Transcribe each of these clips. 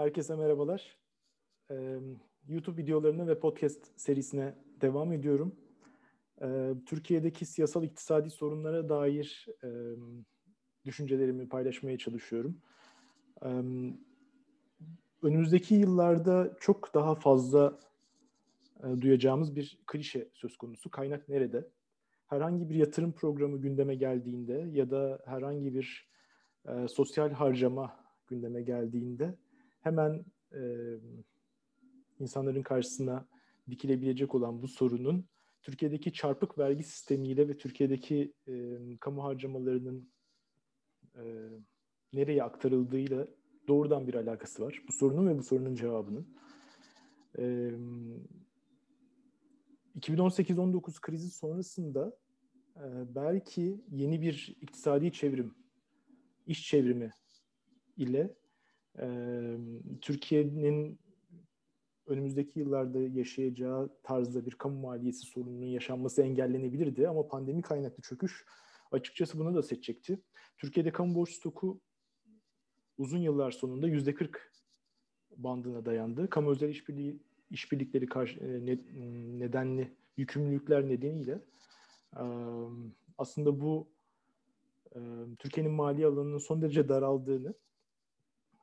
Herkese merhabalar. YouTube videolarına ve podcast serisine devam ediyorum. Türkiye'deki siyasal iktisadi sorunlara dair düşüncelerimi paylaşmaya çalışıyorum. Önümüzdeki yıllarda çok daha fazla duyacağımız bir klişe söz konusu. Kaynak nerede? Herhangi bir yatırım programı gündeme geldiğinde ya da herhangi bir sosyal harcama gündeme geldiğinde hemen e, insanların karşısına dikilebilecek olan bu sorunun Türkiye'deki çarpık vergi sistemiyle ve Türkiye'deki e, kamu harcamalarının e, nereye aktarıldığıyla doğrudan bir alakası var. Bu sorunun ve bu sorunun cevabının. E, 2018-19 krizi sonrasında e, belki yeni bir iktisadi çevrim, iş çevrimi ile Türkiye'nin önümüzdeki yıllarda yaşayacağı tarzda bir kamu maliyesi sorununun yaşanması engellenebilirdi ama pandemi kaynaklı çöküş açıkçası bunu da seçecekti. Türkiye'de kamu borç stoku uzun yıllar sonunda yüzde 40 bandına dayandı. Kamu özel işbirliği işbirlikleri karşı, nedenli yükümlülükler nedeniyle aslında bu Türkiye'nin mali alanının son derece daraldığını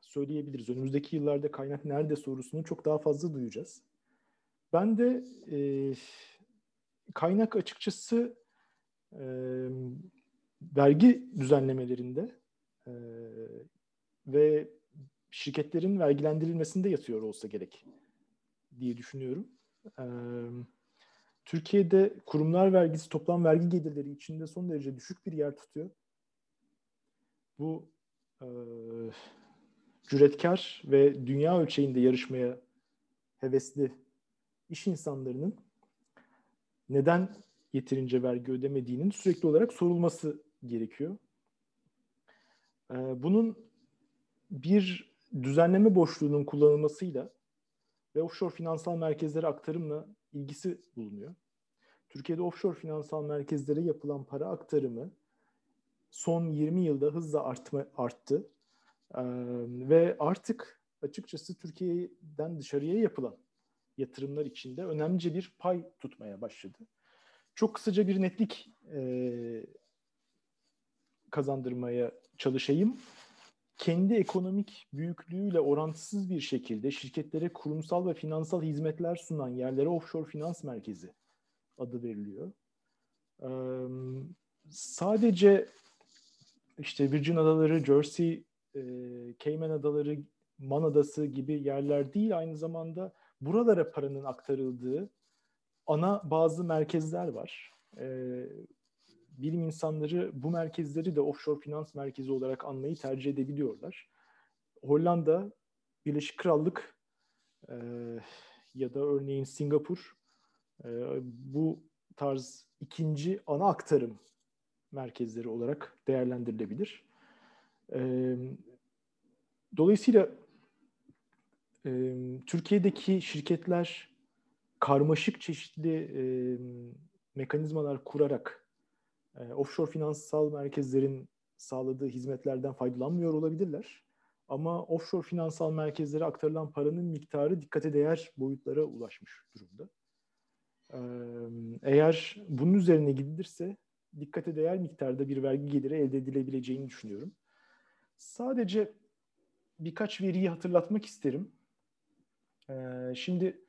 söyleyebiliriz. Önümüzdeki yıllarda kaynak nerede sorusunu çok daha fazla duyacağız. Ben de e, kaynak açıkçası e, vergi düzenlemelerinde e, ve şirketlerin vergilendirilmesinde yatıyor olsa gerek diye düşünüyorum. E, Türkiye'de kurumlar vergisi toplam vergi gelirleri içinde son derece düşük bir yer tutuyor. Bu e, cüretkar ve dünya ölçeğinde yarışmaya hevesli iş insanlarının neden yeterince vergi ödemediğinin sürekli olarak sorulması gerekiyor. Ee, bunun bir düzenleme boşluğunun kullanılmasıyla ve offshore finansal merkezlere aktarımla ilgisi bulunuyor. Türkiye'de offshore finansal merkezlere yapılan para aktarımı son 20 yılda hızla artma, arttı ve artık açıkçası Türkiye'den dışarıya yapılan yatırımlar içinde önemlice bir pay tutmaya başladı. Çok kısaca bir netlik e, kazandırmaya çalışayım. Kendi ekonomik büyüklüğüyle orantısız bir şekilde şirketlere kurumsal ve finansal hizmetler sunan yerlere offshore finans merkezi adı veriliyor. Ee, sadece işte Virgin Adaları, Jersey e, Cayman Adaları, Man Adası gibi yerler değil aynı zamanda buralara paranın aktarıldığı ana bazı merkezler var. E, bilim insanları bu merkezleri de offshore finans merkezi olarak anmayı tercih edebiliyorlar. Hollanda, Birleşik Krallık e, ya da örneğin Singapur e, bu tarz ikinci ana aktarım merkezleri olarak değerlendirilebilir. E, dolayısıyla e, Türkiye'deki şirketler karmaşık çeşitli e, mekanizmalar kurarak e, offshore finansal merkezlerin sağladığı hizmetlerden faydalanmıyor olabilirler. Ama offshore finansal merkezlere aktarılan paranın miktarı dikkate değer boyutlara ulaşmış durumda. Eğer bunun üzerine gidilirse dikkate değer miktarda bir vergi geliri elde edilebileceğini düşünüyorum. Sadece birkaç veriyi hatırlatmak isterim. Ee, şimdi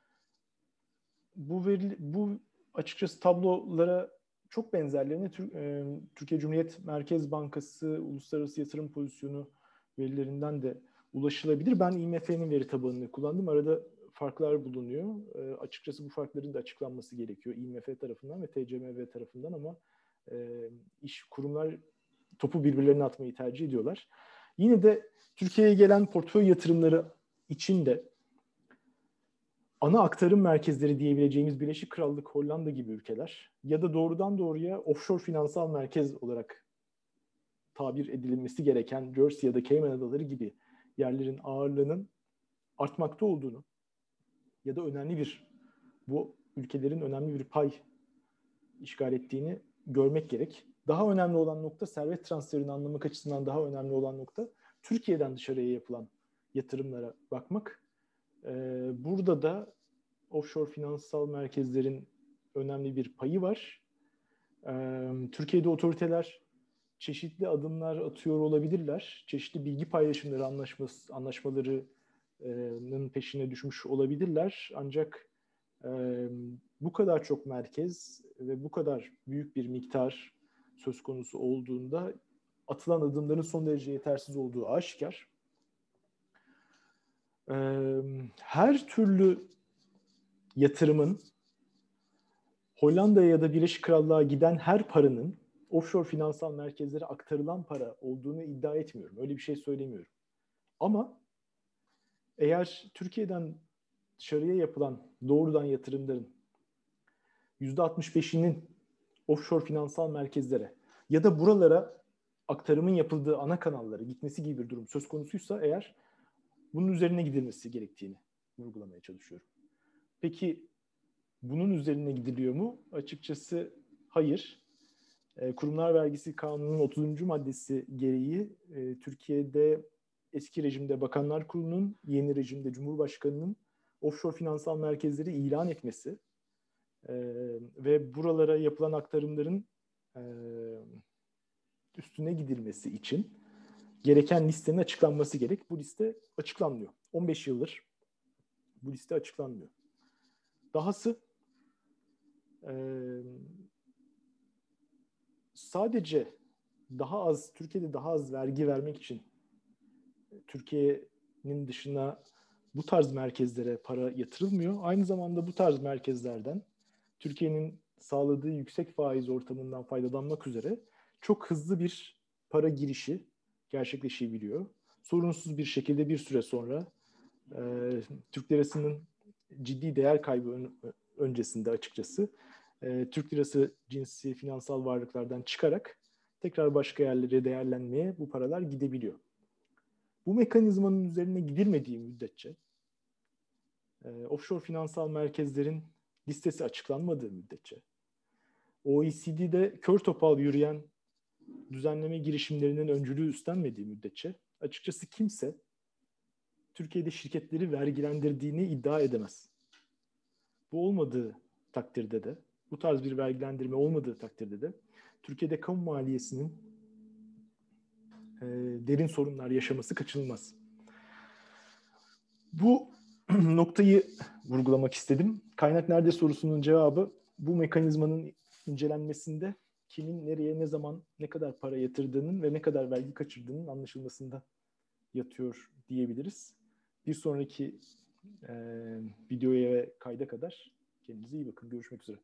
bu veri, bu açıkçası tablolara çok benzerlerini e, Türkiye Cumhuriyet Merkez Bankası Uluslararası Yatırım Pozisyonu verilerinden de ulaşılabilir. Ben IMF'nin veri tabanını kullandım. Arada farklar bulunuyor. E, açıkçası bu farkların da açıklanması gerekiyor IMF tarafından ve TCMV tarafından ama e, iş kurumlar topu birbirlerine atmayı tercih ediyorlar. Yine de Türkiye'ye gelen portföy yatırımları için de ana aktarım merkezleri diyebileceğimiz Birleşik Krallık, Hollanda gibi ülkeler ya da doğrudan doğruya offshore finansal merkez olarak tabir edilmesi gereken Jersey ya da Cayman Adaları gibi yerlerin ağırlığının artmakta olduğunu ya da önemli bir bu ülkelerin önemli bir pay işgal ettiğini görmek gerek. Daha önemli olan nokta servet transferini anlamak açısından daha önemli olan nokta Türkiye'den dışarıya yapılan yatırımlara bakmak. E, burada da offshore finansal merkezlerin önemli bir payı var. E, Türkiye'de otoriteler çeşitli adımlar atıyor olabilirler. Çeşitli bilgi paylaşımları anlaşması, anlaşmalarının peşine düşmüş olabilirler. Ancak e, bu kadar çok merkez ve bu kadar büyük bir miktar söz konusu olduğunda atılan adımların son derece yetersiz olduğu aşikar. E, her türlü yatırımın Hollanda'ya ya da Birleşik Krallığa giden her paranın offshore finansal merkezlere aktarılan para olduğunu iddia etmiyorum. Öyle bir şey söylemiyorum. Ama eğer Türkiye'den dışarıya yapılan doğrudan yatırımların %65'inin offshore finansal merkezlere ya da buralara aktarımın yapıldığı ana kanallara gitmesi gibi bir durum söz konusuysa eğer bunun üzerine gidilmesi gerektiğini vurgulamaya çalışıyorum. Peki bunun üzerine gidiliyor mu? Açıkçası hayır. E, Kurumlar Vergisi Kanunu'nun 30. maddesi gereği e, Türkiye'de eski rejimde Bakanlar Kurulu'nun, yeni rejimde Cumhurbaşkanı'nın offshore finansal merkezleri ilan etmesi e, ve buralara yapılan aktarımların e, üstüne gidilmesi için gereken listenin açıklanması gerek. Bu liste açıklanmıyor. 15 yıldır bu liste açıklanmıyor. Dahası e, sadece daha az, Türkiye'de daha az vergi vermek için Türkiye'nin dışına bu tarz merkezlere para yatırılmıyor. Aynı zamanda bu tarz merkezlerden Türkiye'nin sağladığı yüksek faiz ortamından faydalanmak üzere çok hızlı bir para girişi gerçekleşebiliyor. Sorunsuz bir şekilde bir süre sonra e, Türk lirasının ciddi değer kaybı ön, öncesinde açıkçası e, Türk lirası cinsi finansal varlıklardan çıkarak tekrar başka yerlere değerlenmeye bu paralar gidebiliyor. Bu mekanizmanın üzerine gidilmediği müddetçe e, offshore finansal merkezlerin listesi açıklanmadığı müddetçe OECD'de kör topal yürüyen düzenleme girişimlerinin öncülüğü üstlenmediği müddetçe açıkçası kimse Türkiye'de şirketleri vergilendirdiğini iddia edemez. Bu olmadığı takdirde de, bu tarz bir vergilendirme olmadığı takdirde de Türkiye'de kamu maliyesinin e, derin sorunlar yaşaması kaçınılmaz. Bu noktayı vurgulamak istedim. Kaynak nerede sorusunun cevabı bu mekanizmanın incelenmesinde kimin nereye ne zaman ne kadar para yatırdığının ve ne kadar vergi kaçırdığının anlaşılmasında yatıyor diyebiliriz. Bir sonraki e, videoya ve kayda kadar kendinize iyi bakın. Görüşmek üzere.